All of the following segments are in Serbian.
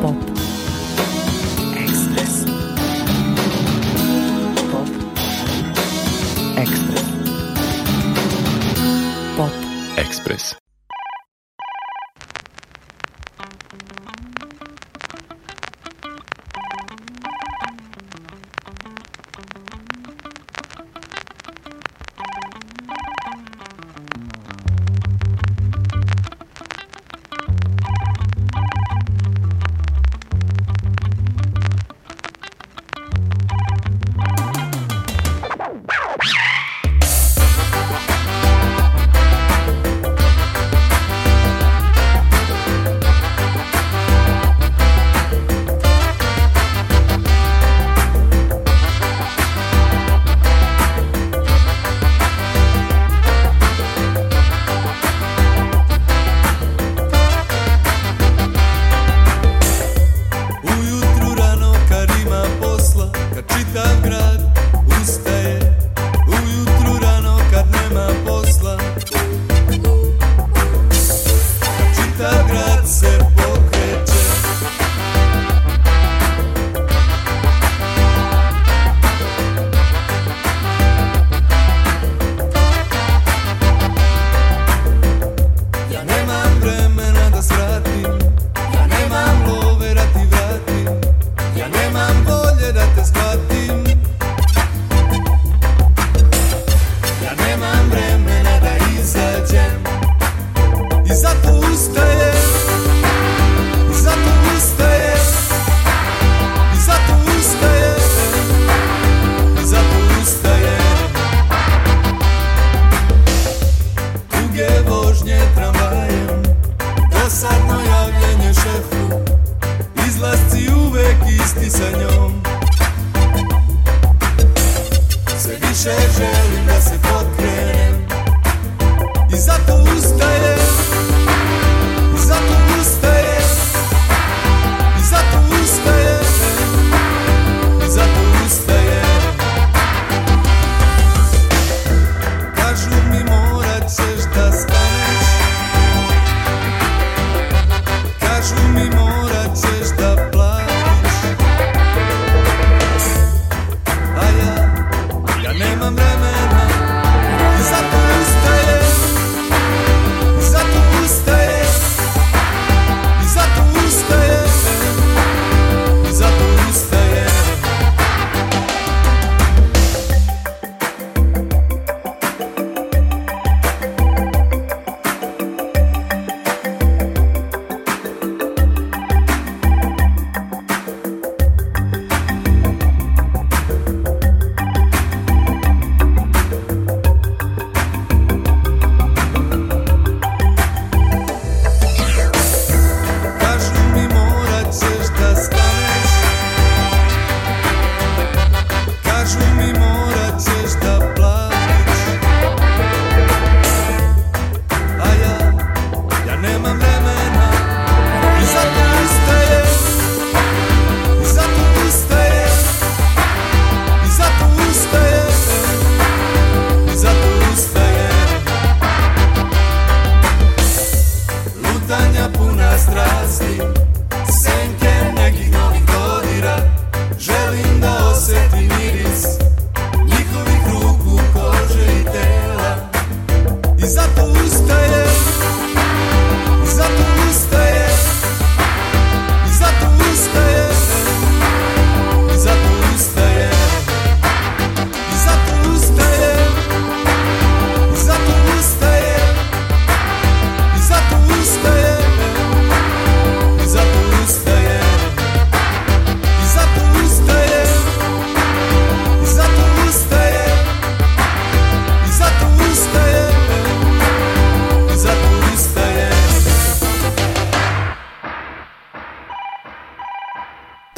pop.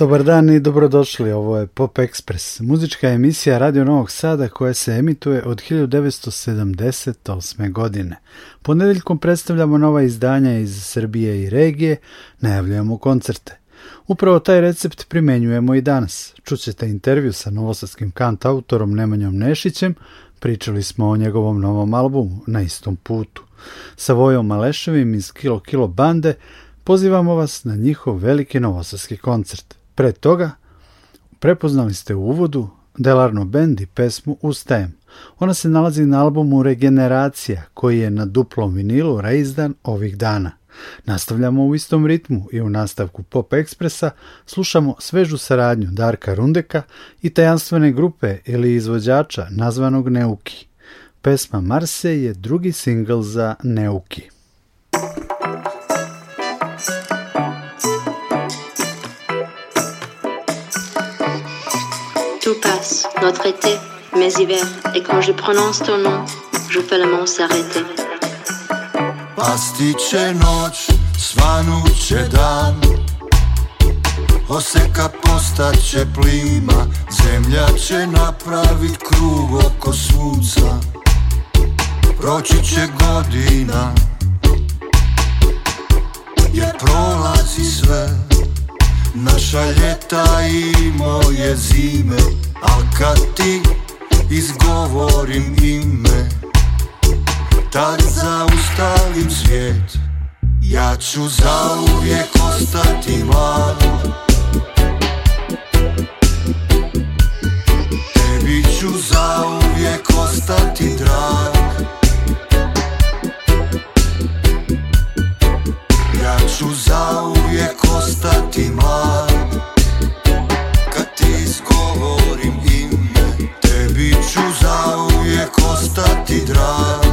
Dobar dan i dobrodošli, ovo je Pop Express, muzička emisija Radio Novog Sada koja se emituje od 1978. godine. Ponedeljkom predstavljamo nova izdanja iz Srbije i regije, najavljujemo koncerte. Upravo taj recept primenjujemo i danas. Čućete intervju sa novosadskim kantautorom Nemanjom Nešićem, pričali smo o njegovom novom albumu Na istom putu. Sa Vojom Maleševim iz Kilo Kilo Bande pozivamo vas na njihov veliki novosadski koncert. Pre toga prepoznali ste u uvodu Delarno Band i pesmu Ustajem. Ona se nalazi na albumu Regeneracija koji je na duplom vinilu reizdan ovih dana. Nastavljamo u istom ritmu i u nastavku Pop Ekspresa slušamo svežu saradnju Darka Rundeka i tajanstvene grupe ili izvođača nazvanog Neuki. Pesma Marse je drugi singl za Neuki. Notre été, mes hivers, et quand je prononce ton nom, je fais le monde s'arrêter. Pastiće noć, svanuće dan. Oseka postaće plima Zemlja će napravit krug oko sunca. Proći će godina Jer prolazi sve Naša ljeta i moje zime Al kad ti izgovorim ime Tad zaustavim svijet. Ja ću zauvijek ostati mlad. Tebi ću zauvijek ostati drag. Ja ću zauvijek ostati mlad. Kad ti izgovorim ime Tebi ću zauvijek ostati drag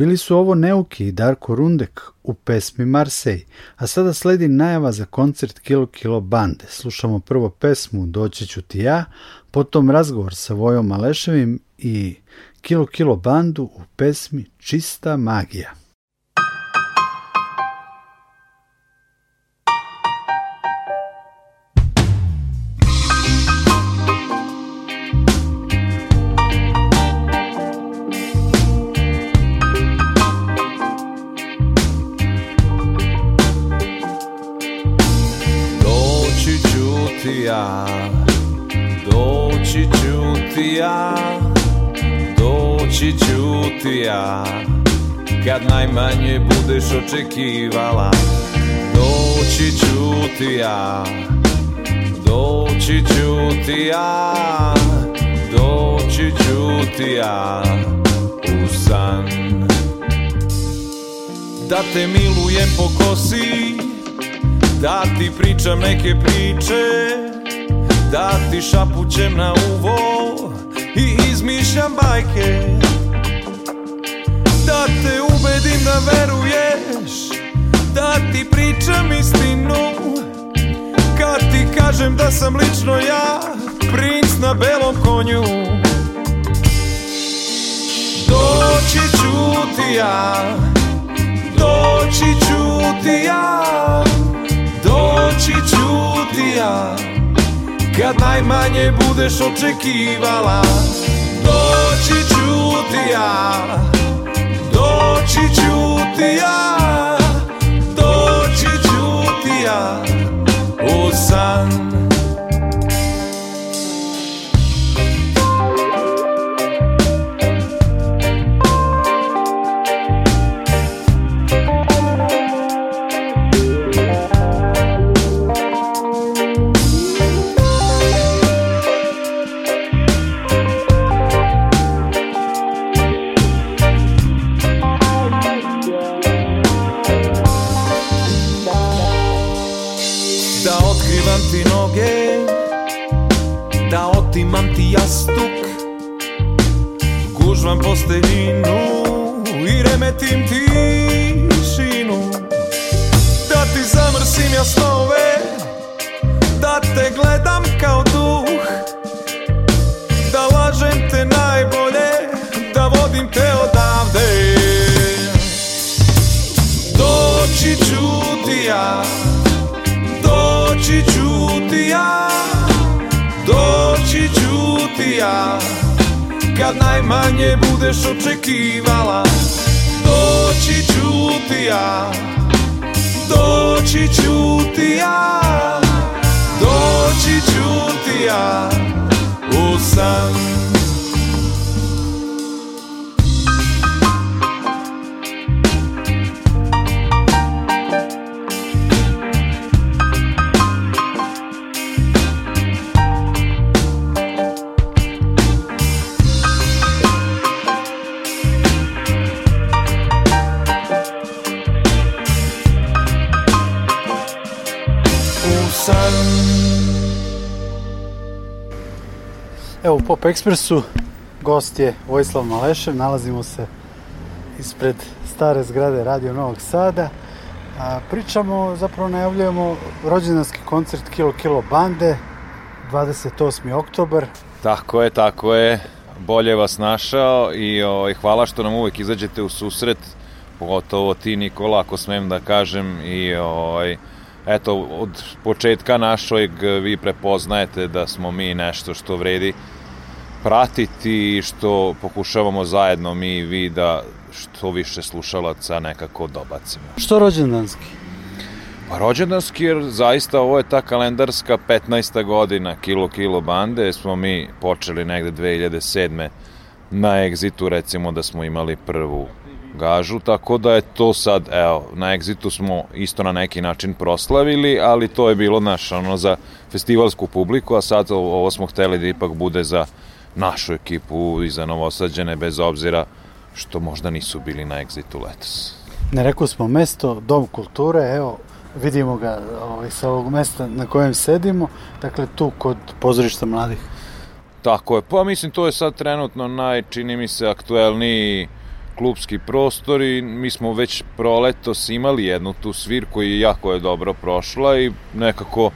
Bili su ovo Neuki i Darko Rundek u pesmi Marsej, a sada sledi najava za koncert Kilo Kilo Bande. Slušamo prvo pesmu Doći ću ti ja, potom razgovor sa Vojom Maleševim i Kilo Kilo Bandu u pesmi Čista magija. Ja, doći ću ti ja, kad najmanje budeš očekivala. Doći ću ti ja, doći ću ti ja, doći ću ti ja, u san. Da te milujem po kosi, da ti pričam neke priče Da ti šapućem na uvo I izmišljam bajke. Da te ubedim da veruješ Da ti pričam istinu. Kad ti kažem da sam lično ja princ na belom konju. Doći ću ti ja Doći ću ti ja Doći ću ti ja Kad najmanje budeš očekivala. Doći ću ti ja Doći ću ti ja Doći ću ti ja U san posteljinu I remetim tišinu. Da ti zamrsim jasnove Da Kad najmanje budeš očekivala. Doći ću ti ja Doći ću ti ja Pop Ekspresu gost je Vojislav Malešev, nalazimo se ispred stare zgrade Radio Novog Sada. A, pričamo, zapravo najavljujemo rođendanski koncert Kilo Kilo Bande, 28. oktobar. Tako je, tako je. Bolje vas našao i o, hvala što nam uvek izađete u susret, pogotovo ti Nikola, ako smem da kažem. I oj, eto, od početka našojeg vi prepoznajete da smo mi nešto što vredi pratiti i što pokušavamo zajedno mi i vi da što više slušalaca nekako dobacimo. Što rođendanski? Pa rođendanski jer zaista ovo je ta kalendarska 15. godina Kilo Kilo bande, smo mi počeli negde 2007. na Exitu recimo da smo imali prvu gažu, tako da je to sad, evo, na Exitu smo isto na neki način proslavili, ali to je bilo naš, ono, za festivalsku publiku, a sad ovo smo hteli da ipak bude za našu ekipu i za novosađene, bez obzira što možda nisu bili na Exitu letos. Ne rekao smo mesto, dom kulture, evo, vidimo ga ovaj, sa ovog mesta na kojem sedimo, dakle tu kod pozorišta mladih. Tako je, pa mislim to je sad trenutno naj, čini mi se, aktuelniji klubski prostor i mi smo već proletos imali jednu tu svirku i jako je dobro prošla i nekako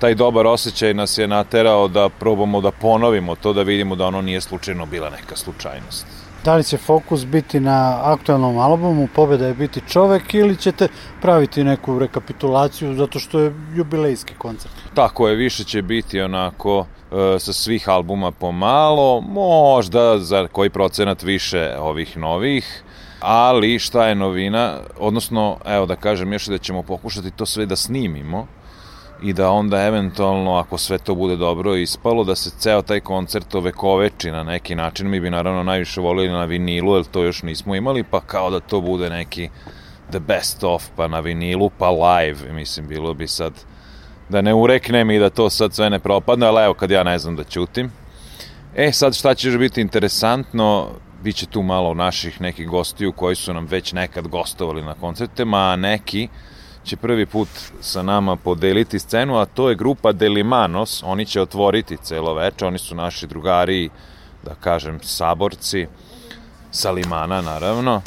taj dobar osjećaj nas je naterao da probamo da ponovimo to, da vidimo da ono nije slučajno bila neka slučajnost. Da li će fokus biti na aktualnom albumu, pobeda je biti čovek ili ćete praviti neku rekapitulaciju zato što je jubilejski koncert? Tako je, više će biti onako e, sa svih albuma pomalo, možda za koji procenat više ovih novih, ali šta je novina, odnosno, evo da kažem još da ćemo pokušati to sve da snimimo i da onda eventualno, ako sve to bude dobro ispalo, da se ceo taj koncert ovekoveči na neki način. Mi bi naravno najviše volili na vinilu, jer to još nismo imali, pa kao da to bude neki the best of, pa na vinilu, pa live. Mislim, bilo bi sad da ne ureknem i da to sad sve ne propadne, ali evo kad ja ne znam da ćutim. E, sad šta će biti interesantno, bit će tu malo naših nekih gostiju koji su nam već nekad gostovali na koncertima, a neki će prvi put sa nama podeliti scenu, a to je grupa Delimanos, oni će otvoriti celo veče, oni su naši drugari, da kažem, saborci, sa Limana naravno.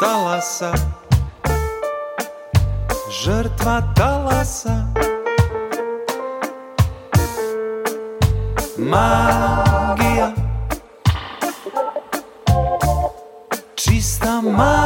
Talasa Žrtva talasa. Magija Čista magija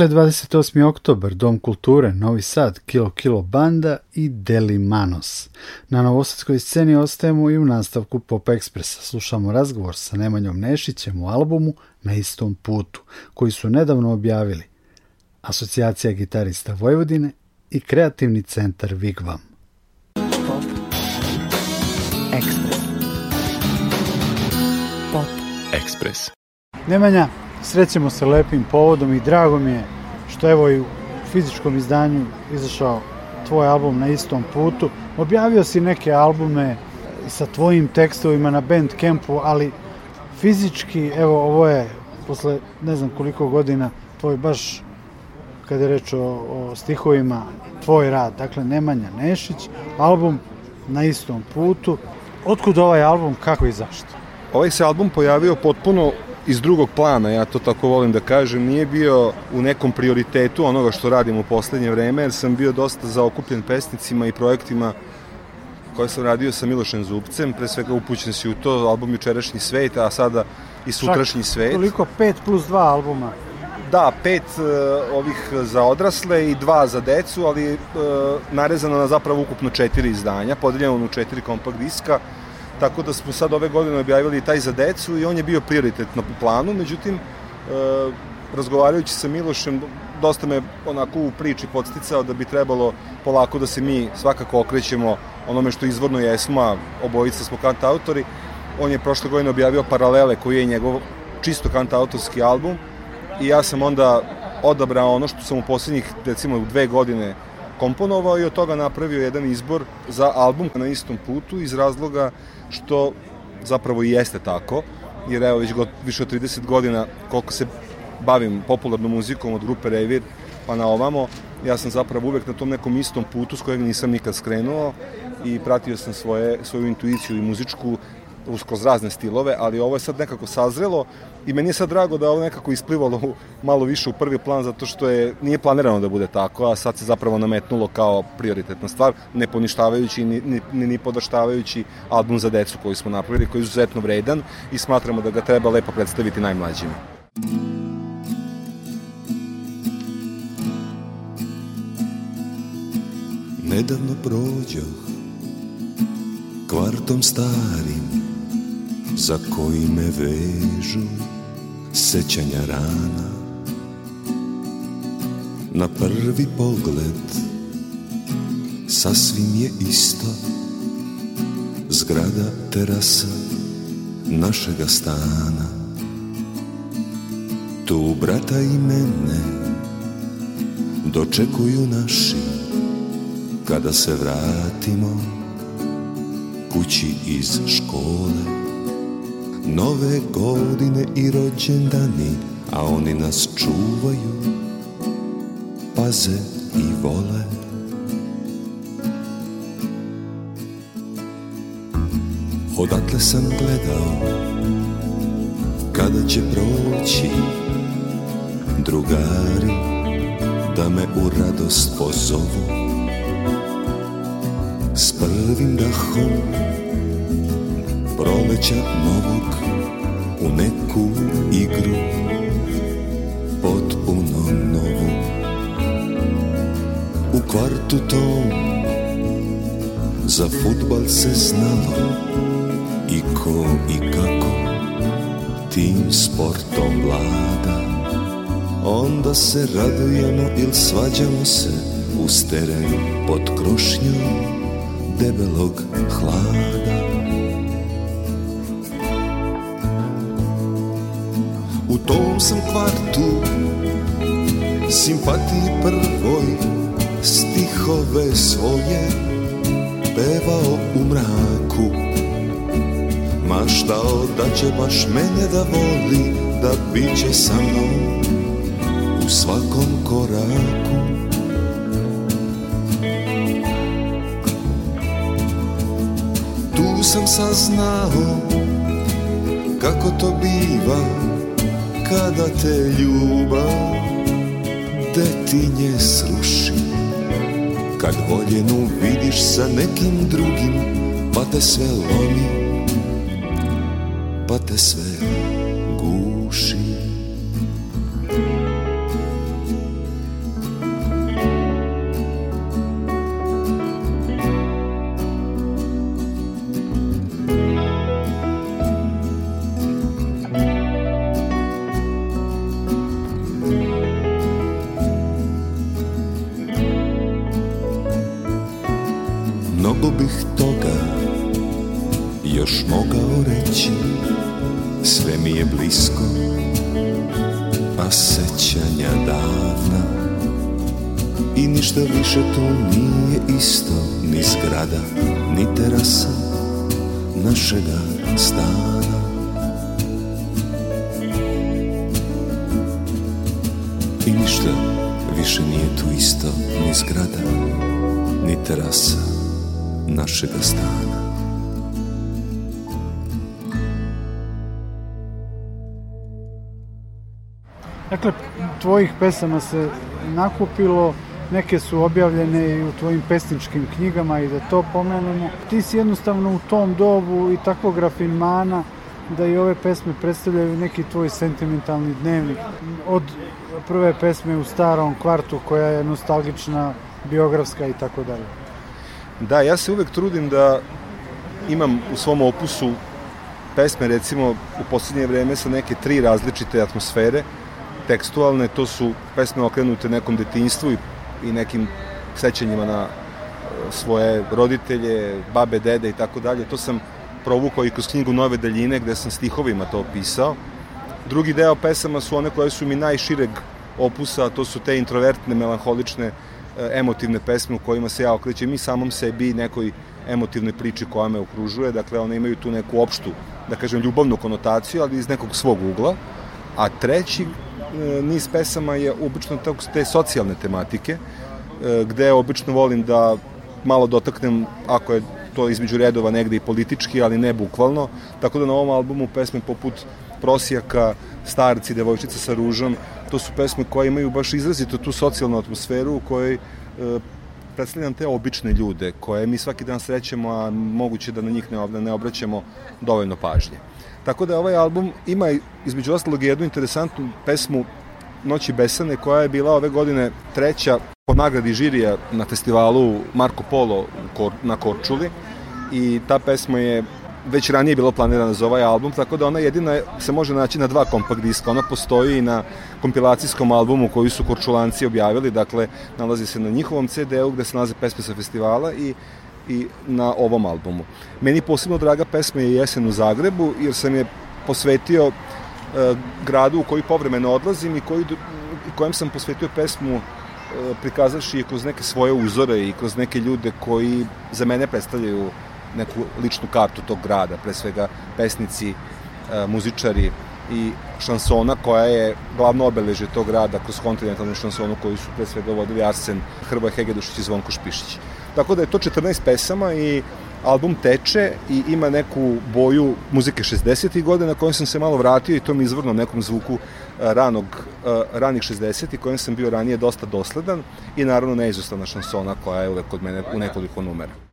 Dakle, 28. oktober, Dom kulture, Novi Sad, Kilo Kilo Banda i Deli Manos. Na novosadskoj sceni ostajemo i u nastavku Pop Ekspresa. Slušamo razgovor sa Nemanjom Nešićem u albumu Na istom putu, koji su nedavno objavili Asocijacija gitarista Vojvodine i kreativni centar Vigvam. Ekspres. Pop. Ekspres. Nemanja, srećemo se lepim povodom i drago mi je što evo i u fizičkom izdanju izašao tvoj album na istom putu. Objavio si neke albume sa tvojim tekstovima na Bandcampu, ali fizički, evo ovo je posle ne znam koliko godina tvoj baš kada je reč o, o stihovima, tvoj rad, dakle Nemanja Nešić, album na istom putu. Otkud ovaj album, kako i zašto? Ovaj se album pojavio potpuno iz drugog plana, ja to tako volim da kažem, nije bio u nekom prioritetu onoga što radim u poslednje vreme, jer sam bio dosta zaokupljen pesnicima i projektima koje sam radio sa Milošem Zubcem, pre svega upućen si u to, album Jučerašnji svet, a sada i Sutrašnji svet. Toliko 5 plus 2 albuma Da, pet uh, ovih za odrasle i dva za decu, ali uh, narezano na zapravo ukupno četiri izdanja, podeljeno u četiri kompakt diska, tako da smo sad ove godine objavili taj za decu i on je bio prioritetno u planu, međutim, uh, razgovarajući sa Milošem, dosta me onako u priči podsticao da bi trebalo polako da se mi svakako okrećemo onome što izvorno jesmo, a obojica smo kant autori. On je prošle godine objavio Paralele koji je njegov čisto kant autorski album i ja sam onda odabrao ono što sam u poslednjih recimo dve godine komponovao i od toga napravio jedan izbor za album na istom putu iz razloga što zapravo i jeste tako, jer evo već god, više od 30 godina koliko se bavim popularnom muzikom od grupe Revir pa na ovamo, ja sam zapravo uvek na tom nekom istom putu s kojeg nisam nikad skrenuo i pratio sam svoje, svoju intuiciju i muzičku kroz razne stilove, ali ovo je sad nekako sazrelo i meni je sad drago da ovo nekako isplivalo malo više u prvi plan zato što je nije planirano da bude tako, a sad se zapravo nametnulo kao prioritetna stvar, ne poništavajući ni, ni, ni, podaštavajući album za decu koji smo napravili, koji je izuzetno vredan i smatramo da ga treba lepo predstaviti najmlađima. Nedavno prođoh kvartom starim za koji me vežu sećanja rana. Na prvi pogled sasvim je isto Zgrada terasa našega stana. Tu brata i mene dočekuju naši Kada se vratimo kući iz škole Nove godine i rođendani, a oni nas čuvaju, paze i vole. Odatle sam gledao kada će proći drugari da me u radost pozovu s prvim dahom proleća novog u neku igru potpuno novu. U kvartu tom za futbal se znalo i ko i kako tim sportom vlada. Onda se radujemo il svađamo se uz teren pod krošnjom debelog hlada tom sam kvartu. Simpatiji prvoj Stihove svoje Pevao u mraku. Maštao da će baš mene da voli Da biće sa mnom U svakom koraku. Tu sam saznao Kako to biva kada te ljubav detinje sruši Kad voljenu vidiš sa nekim drugim Pa te sve lomi Pa te sve guši našega stana. Dakle, tvojih pesama se nakupilo, neke su objavljene i u tvojim pesničkim knjigama i da to pomenemo. Ti si jednostavno u tom dobu i takvog rafinmana da i ove pesme predstavljaju neki tvoj sentimentalni dnevnik. Od prve pesme u starom kvartu koja je nostalgična, biografska i tako dalje. Da, ja se uvek trudim da imam u svom opusu pesme recimo u poslednje vreme sa neke tri različite atmosfere tekstualne, to su pesme okrenute nekom detinjstvu i, i nekim sećanjima na e, svoje roditelje, babe, dede i tako dalje. To sam provukao i kroz knjigu Nove daljine gde sam stihovima to opisao. Drugi deo pesama su one koje su mi najšireg opusa, to su te introvertne, melanholične, emotivne pesme u kojima se ja okrećem i samom sebi i nekoj emotivnoj priči koja me okružuje, dakle one imaju tu neku opštu, da kažem, ljubavnu konotaciju, ali iz nekog svog ugla. A treći e, niz pesama je obično te socijalne tematike, e, gde obično volim da malo dotaknem, ako je to između redova negde i politički, ali ne bukvalno, tako da na ovom albumu pesme poput Prosjaka, Starci, Devojčica sa ružom, to su pesme koje imaju baš izrazito tu socijalnu atmosferu u kojoj e, predstavljam te obične ljude koje mi svaki dan srećemo, a moguće da na njih ne, ne obraćamo dovoljno pažnje. Tako da ovaj album ima između ostalog jednu interesantnu pesmu Noći besane koja je bila ove godine treća po nagradi žirija na festivalu Marko Polo na Korčuli i ta pesma je već ranije bilo planirana za ovaj album, tako da ona jedina se može naći na dva kompakt diska. Ona postoji i na kompilacijskom albumu koji su Korčulanci objavili, dakle nalazi se na njihovom CD-u gde se nalaze pesme sa festivala i i na ovom albumu. Meni posebno draga pesma je Jesen u Zagrebu, jer sam je posvetio e, gradu u koji povremeno odlazim i koji, kojem sam posvetio pesmu e, prikazavši je kroz neke svoje uzore i kroz neke ljude koji za mene predstavljaju neku ličnu kartu tog grada, pre svega pesnici, e, muzičari i šansona koja je glavno obeležje tog grada kroz kontinentalnu šansonu koju su pre svega vodili Arsen Hrvoje Hegedušić i Zvonko Špišić. Tako da je to 14 pesama i album teče i ima neku boju muzike 60. godina na kojem sam se malo vratio i tom izvornom nekom zvuku e, ranog, e, ranih 60. kojem sam bio ranije dosta dosledan i naravno neizostavna šansona koja je uvek kod mene u nekoliko numera.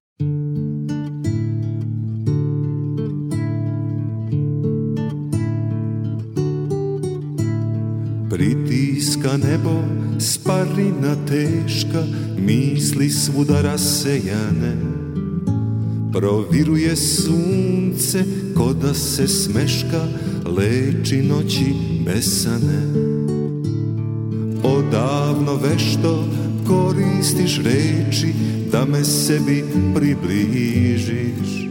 Pritiska nebo, sparina teška, misli svuda rasejane. Proviruje sunce, ko da se smeška, leči noći besane. Odavno vešto koristiš reči, da me sebi približiš.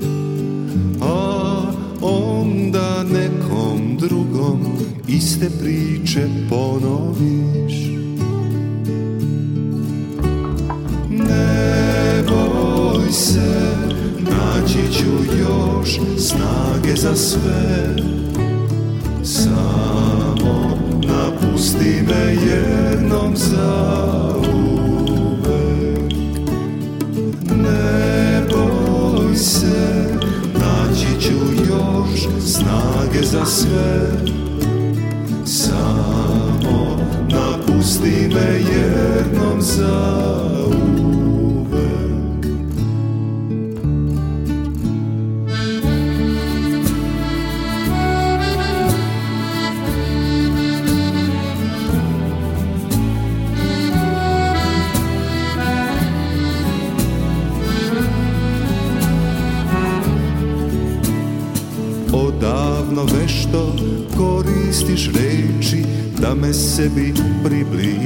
Iste priče ponoviš. Ne boj se, naći ću još snage za sve. Samo napusti me jednom za uvek. Ne boj se, naći ću još snage za sve Samo napusti me jednom za uvek. Odavno vešto koristiš reči da me sebi približiš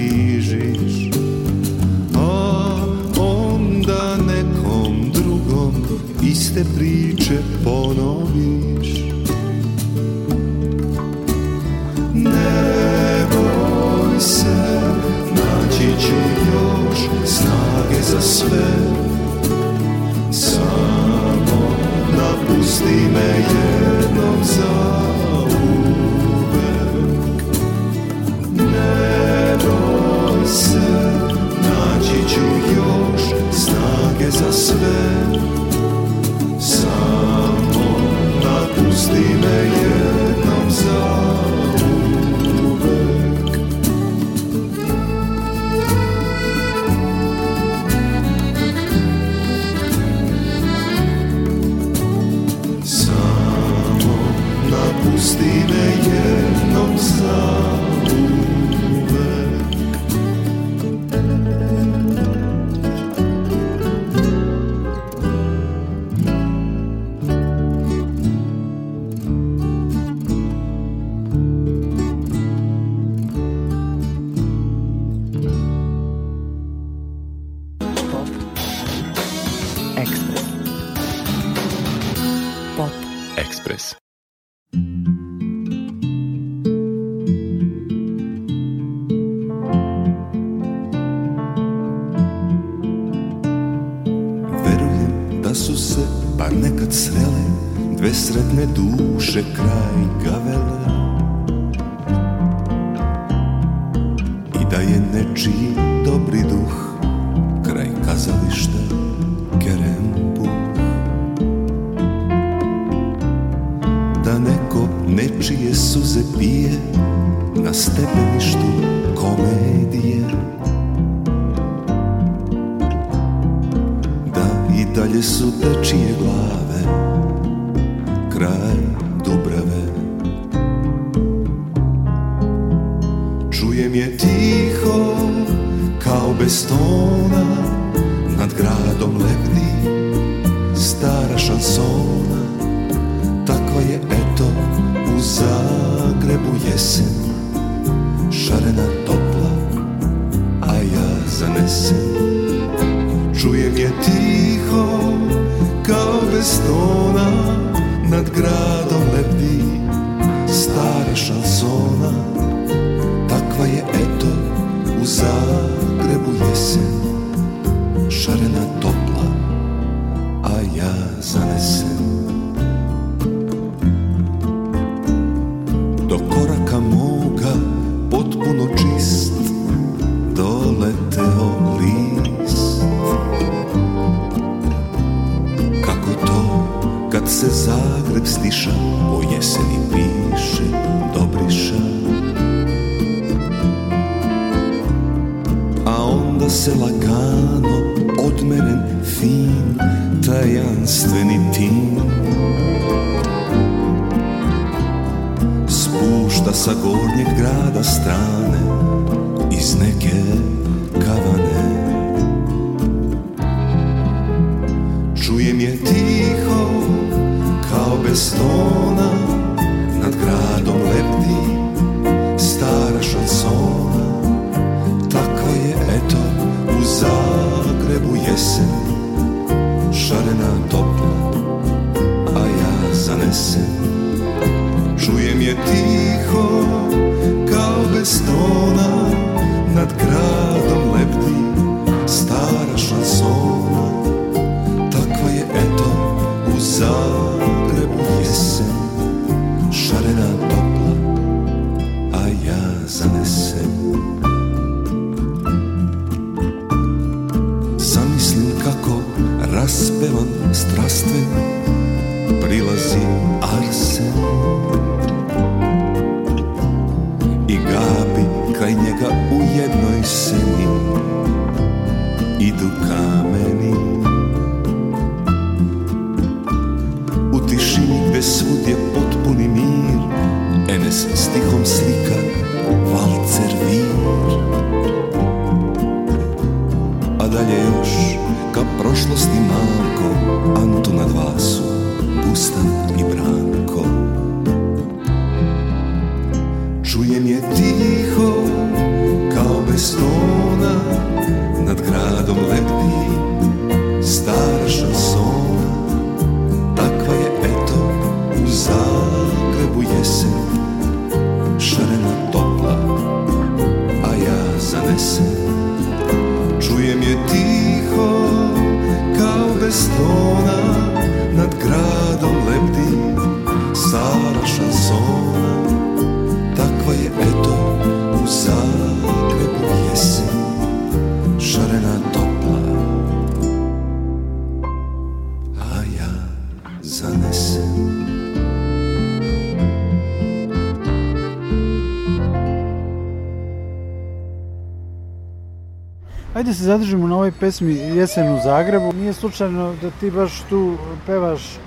se zadržimo na ovoj pesmi Jesen u Zagrebu. Nije slučajno da ti baš tu pevaš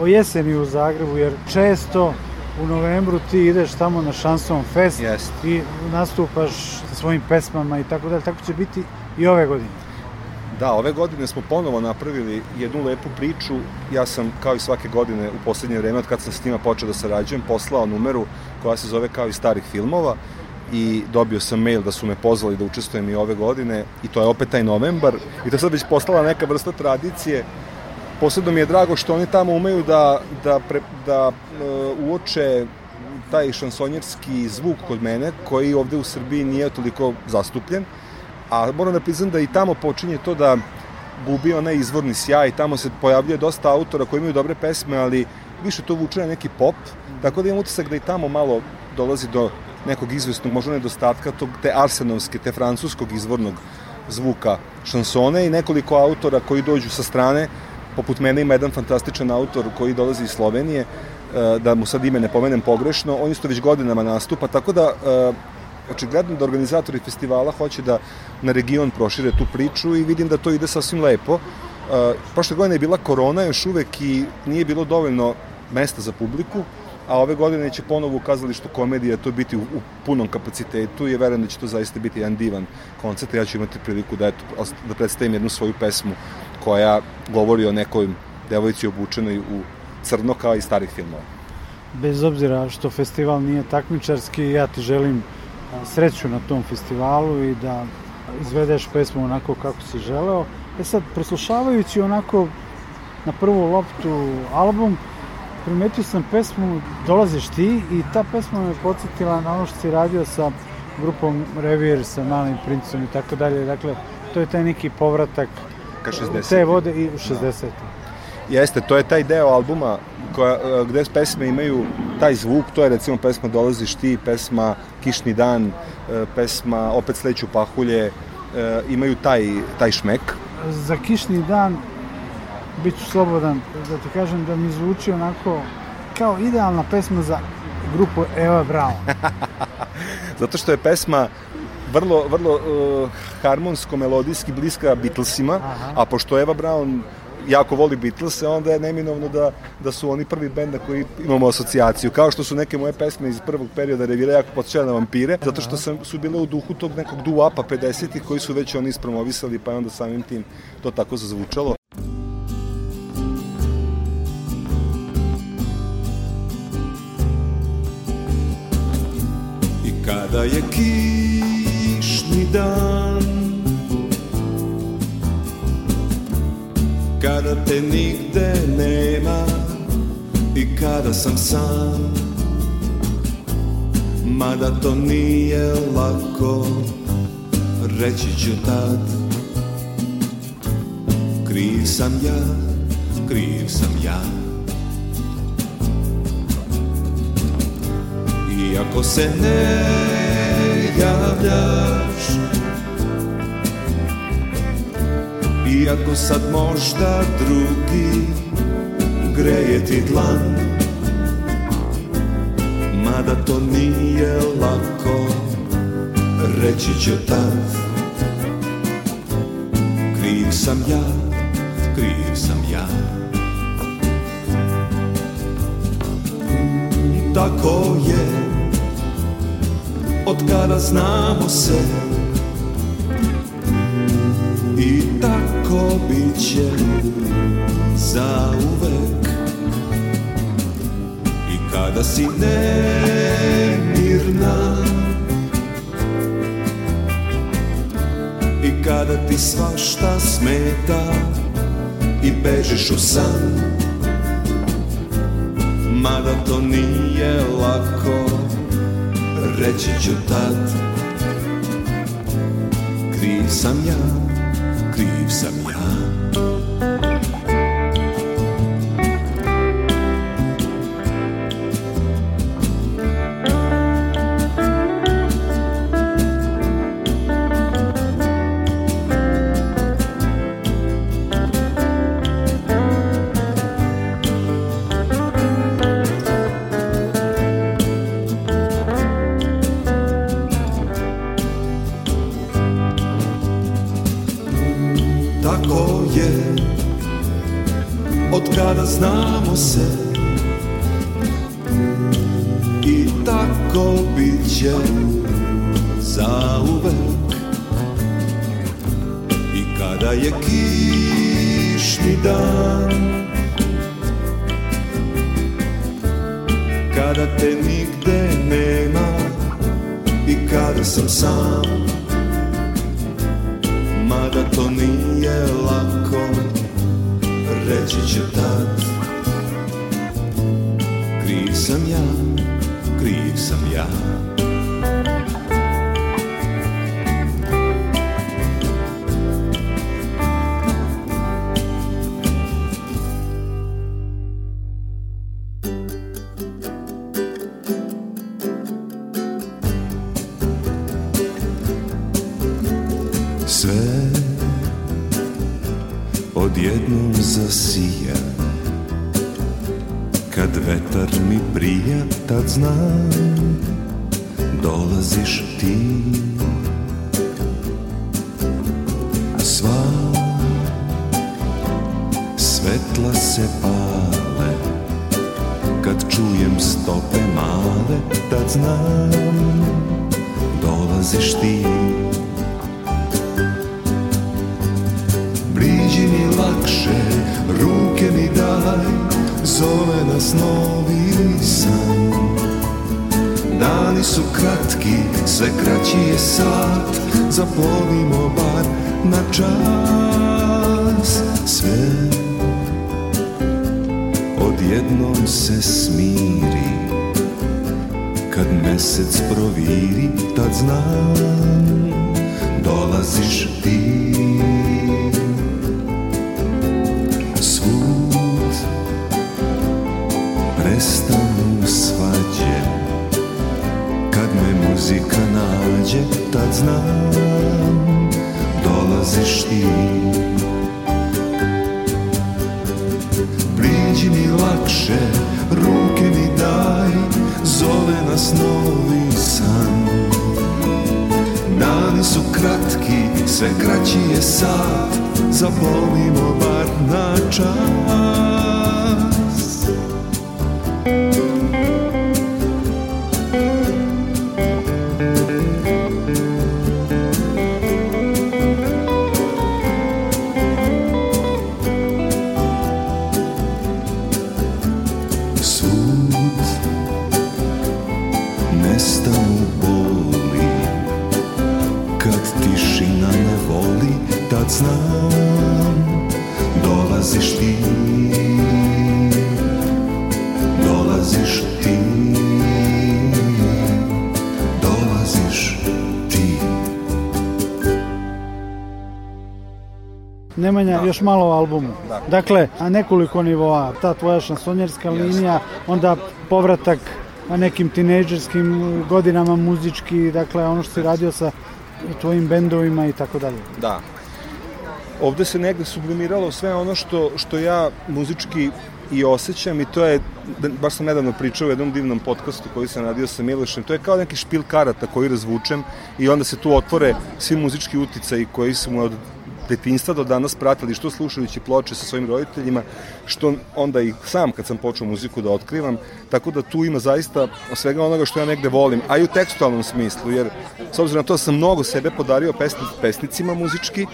o jeseni u Zagrebu, jer često u novembru ti ideš tamo na Šanson Fest Jest. i nastupaš sa svojim pesmama i tako dalje. Tako će biti i ove godine. Da, ove godine smo ponovo napravili jednu lepu priču. Ja sam, kao i svake godine, u poslednje vreme, od kad sam s njima počeo da sarađujem, poslao numeru koja se zove kao iz starih filmova i dobio sam mail da su me pozvali da učestvujem i ove godine i to je opet taj novembar i to sad već postala neka vrsta tradicije. Posebno mi je drago što oni tamo umeju da, da, pre, da uh, uoče taj šansonjerski zvuk kod mene koji ovde u Srbiji nije toliko zastupljen a moram da priznam da i tamo počinje to da gubi onaj izvorni sjaj, tamo se pojavljuje dosta autora koji imaju dobre pesme, ali više to vuče na neki pop, tako da imam utisak da i tamo malo dolazi do nekog izvesnog, možda nedostatka tog, te arsenovske, te francuskog izvornog zvuka šansone i nekoliko autora koji dođu sa strane, poput mene ima jedan fantastičan autor koji dolazi iz Slovenije, e, da mu sad ime ne pomenem pogrešno, on isto već godinama nastupa, tako da e, očigledno da organizatori festivala hoće da na region prošire tu priču i vidim da to ide sasvim lepo. Uh, prošle godine je bila korona još uvek i nije bilo dovoljno mesta za publiku, a ove godine će ponovo u kazalištu komedija to biti u, u punom kapacitetu i verujem da će to zaista biti jedan divan koncert. Ja ću imati priliku da, eto, da predstavim jednu svoju pesmu koja govori o nekoj devojci obučenoj u crno kao i starih filmova. Bez obzira što festival nije takmičarski, ja ti želim sreću na tom festivalu i da izvedeš pesmu onako kako si želeo. E sad, preslušavajući onako na prvu loptu album, primetio sam pesmu Dolaziš ti i ta pesma me podsjetila na ono što si radio sa grupom Revir, sa Malim princom i tako dalje. Dakle, to je taj neki povratak Ka 60. te vode i u 60. Jeste, to je taj deo albuma koja, e, gde pesme imaju taj zvuk, to je recimo pesma Dolaziš ti, pesma Kišni dan, e, pesma Opet sleću pahulje, e, imaju taj, taj šmek. Za kišni dan bit ću slobodan da ti kažem da mi zvuči onako kao idealna pesma za grupu Eva Brown. Zato što je pesma vrlo, vrlo uh, harmonsko-melodijski bliska Beatlesima, Aha. a pošto Eva Brown jako voli Beatlese, onda je neminovno da, da su oni prvi bend na koji imamo asocijaciju. Kao što su neke moje pesme iz prvog perioda revira jako podsjećaju na vampire, zato što sam, su bile u duhu tog nekog doo-upa 50-ih koji su već oni ispromovisali, pa je onda samim tim to tako zazvučalo. Kada je kišni dan Kada te nigde nema I kada sam sam Mada to nije lako Reći ću tad. Kriv sam ja, kriv sam ja. Iako se ne javljaš. Iako sad možda drugi greje ti dlan Mada to nije lako Reći ću tad. Kriv sam ja, kriv sam ja. Tako je od kada znamo se I tako bit će za uvek. I kada si nemirna I kada ti svašta smeta I bežiš u san Mada to nije lako reći ću tad Kriv sam ja, kriv sam ja Od kada znamo se. Prođe za uvek I kada je kišni dan Kada te nigde nema I kada sam sam Mada to nije lako Reći ću tad. Kriv sam ja kriv sam ja znam Dolaziš ti. Sva svetla se pale Kad čujem stope male, tad znam Dani su kratki, sve kraći je sat. Zaplovimo bar na čas. Sve odjednom se smiri. Kad mesec proviri, tad znam Dolaziš ti. Prestanu svađe muzika nađe, tad znam Dolaziš ti. Priđi mi lakše, ruke mi daj Zove nas novi san. Dani su kratki, sve kraći je sat Zabolimo bar na čas Nemanja, da. još malo o albumu. Da. Dakle, na nekoliko nivoa, ta tvoja šansonjerska yes. linija, onda povratak na nekim tinejdžerskim godinama muzički, dakle ono što si radio sa tvojim bendovima i tako dalje. Da. Ovde se negde sublimiralo sve ono što, što ja muzički i osjećam i to je, baš sam nedavno pričao u jednom divnom podcastu koji sam radio sa Milošem, to je kao neki špil karata koji razvučem i onda se tu otvore svi muzički uticaji koji su mu od detinstva do danas pratili što slušajući ploče sa svojim roditeljima, što onda i sam kad sam počeo muziku da otkrivam, tako da tu ima zaista svega onoga što ja negde volim, a i u tekstualnom smislu, jer s obzirom na to sam mnogo sebe podario pesni, pesnicima muzički,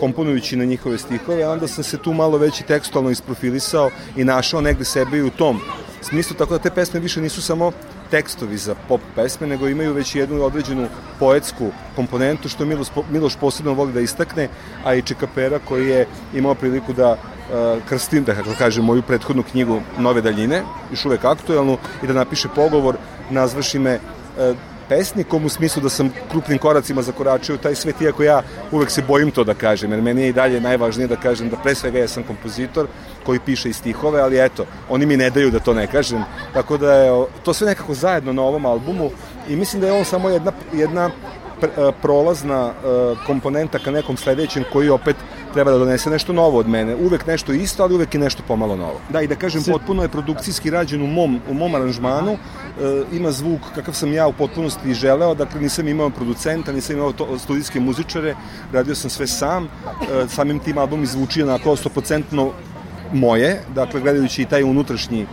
komponujući na njihove stihove, a onda sam se tu malo već i tekstualno isprofilisao i našao negde sebe i u tom smislu, tako da te pesme više nisu samo tekstovi za pop pesme, nego imaju već jednu određenu poetsku komponentu, što Miloš, Miloš posebno voli da istakne, a i Čekapera koji je imao priliku da uh, krstim, da kako kažem, moju prethodnu knjigu Nove daljine, još uvek aktuelnu, i da napiše pogovor, nazvaši me uh, pesnikom u smislu da sam krupnim koracima zakoračio taj svet, iako ja uvek se bojim to da kažem, jer meni je i dalje najvažnije da kažem da pre svega ja sam kompozitor koji piše i stihove, ali eto, oni mi ne daju da to ne kažem, tako da je to sve nekako zajedno na ovom albumu i mislim da je on samo jedna, jedna E, prolazna e, komponenta ka nekom sledećem koji opet treba da donese nešto novo od mene. Uvek nešto isto, ali uvek i nešto pomalo novo. Da, i da kažem, potpuno je produkcijski rađen u mom, u mom aranžmanu. E, ima zvuk kakav sam ja u potpunosti želeo, dakle nisam imao producenta, nisam imao to, studijske muzičare, radio sam sve sam. E, samim tim album izvuči onako 100% moje, dakle gledajući i taj unutrašnji e,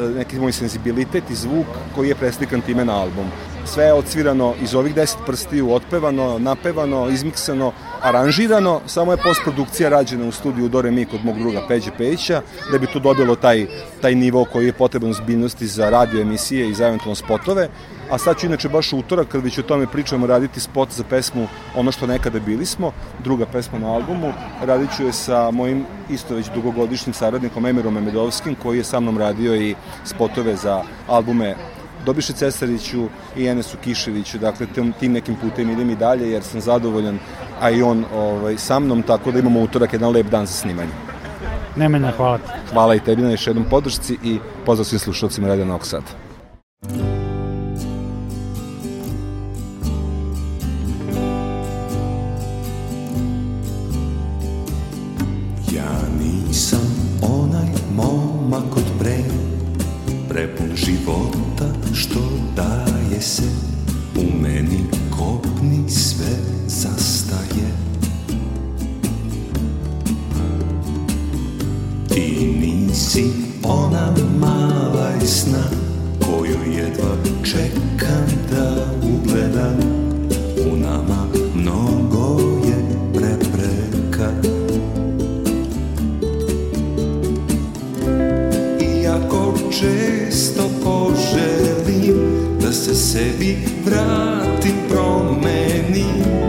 neki moj senzibilitet i zvuk koji je preslikan time na album. sve je odsvirano iz ovih deset prstiju, otpevano, napevano, izmiksano, aranžirano, samo je postprodukcija rađena u studiju Dore Mi kod mog druga Peđe Pejića, da bi to dobilo taj, taj nivo koji je potreban zbiljnosti za radio emisije i za eventualno spotove. A sad ću inače baš utorak, kad već o tome pričamo, raditi spot za pesmu Ono što nekada bili smo, druga pesma na albumu. Radit ću je sa mojim isto već dugogodišnjim saradnikom Emirom Memedovskim, koji je sa mnom radio i spotove za albume Dobiše Cesariću i Enesu Kiševiću, dakle tim, tim nekim putem idem i dalje jer sam zadovoljan, a i on ovaj, sa mnom, tako da imamo utorak jedan lep dan za snimanje. Nemanja, hvala ti. Hvala i tebi na još jednom podršci i pozdrav svim slušalcima Radio Novog Sada. 你。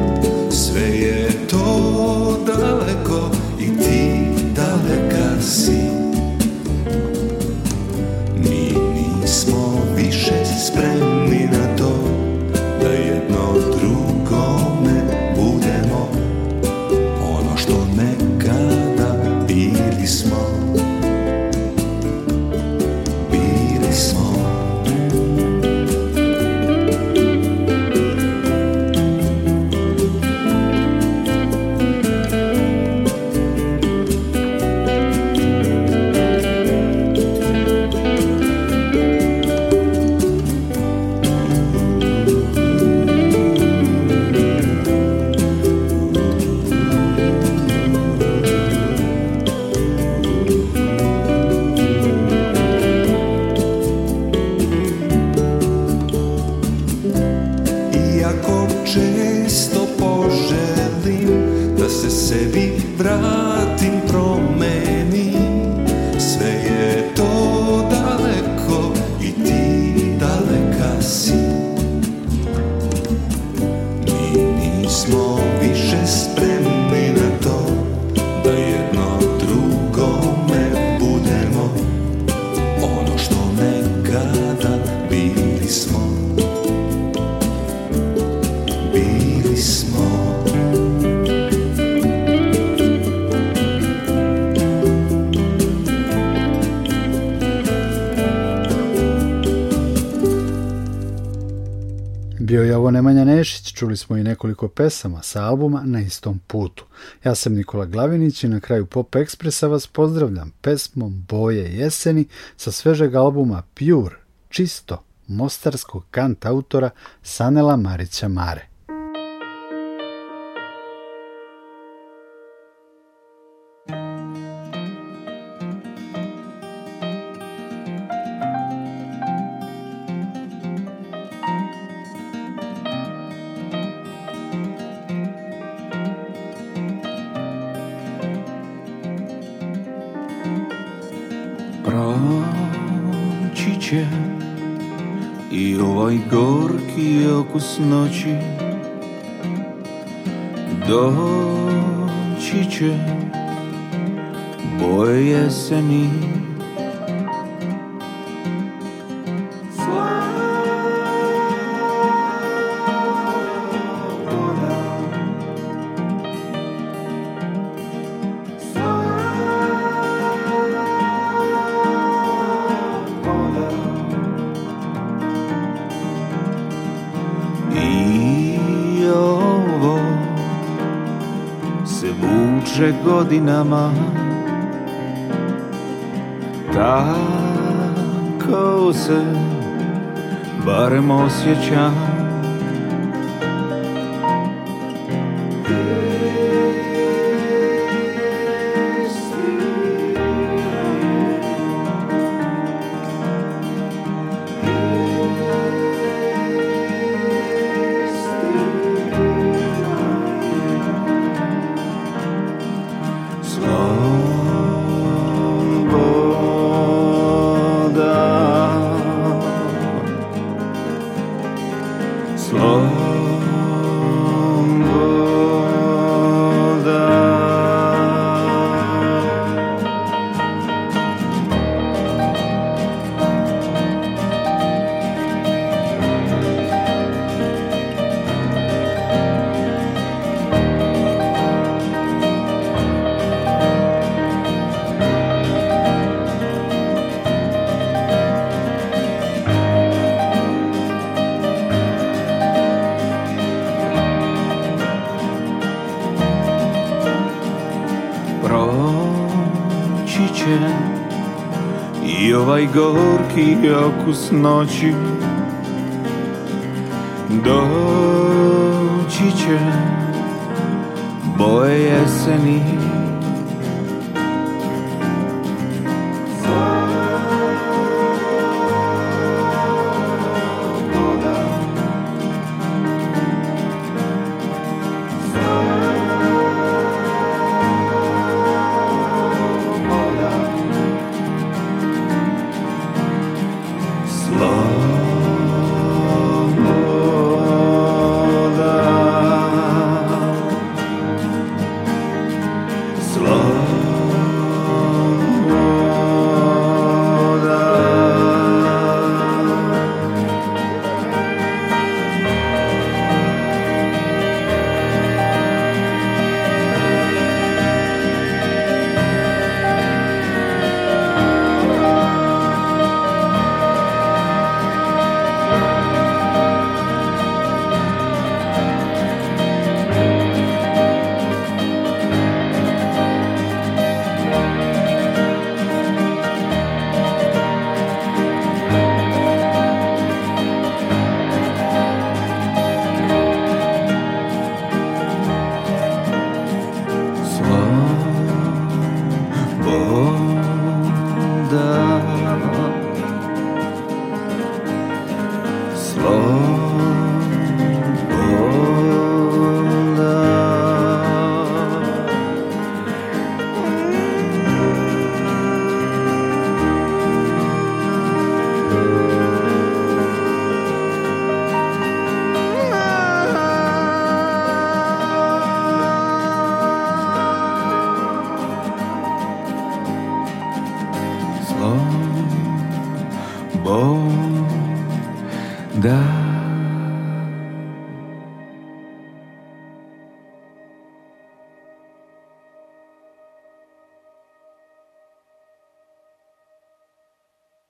Bio je ovo Nemanja Nešić, čuli smo i nekoliko pesama sa albuma Na istom putu. Ja sam Nikola Glavinić i na kraju Pop Ekspresa vas pozdravljam pesmom Boje jeseni sa svežeg albuma Pure, čisto, mostarskog kant autora Sanela Marića Mare. Okus noći Doći će boje jeseni godinama. Tako se barem osjećam gorki okus noći. Doći će boje jeseni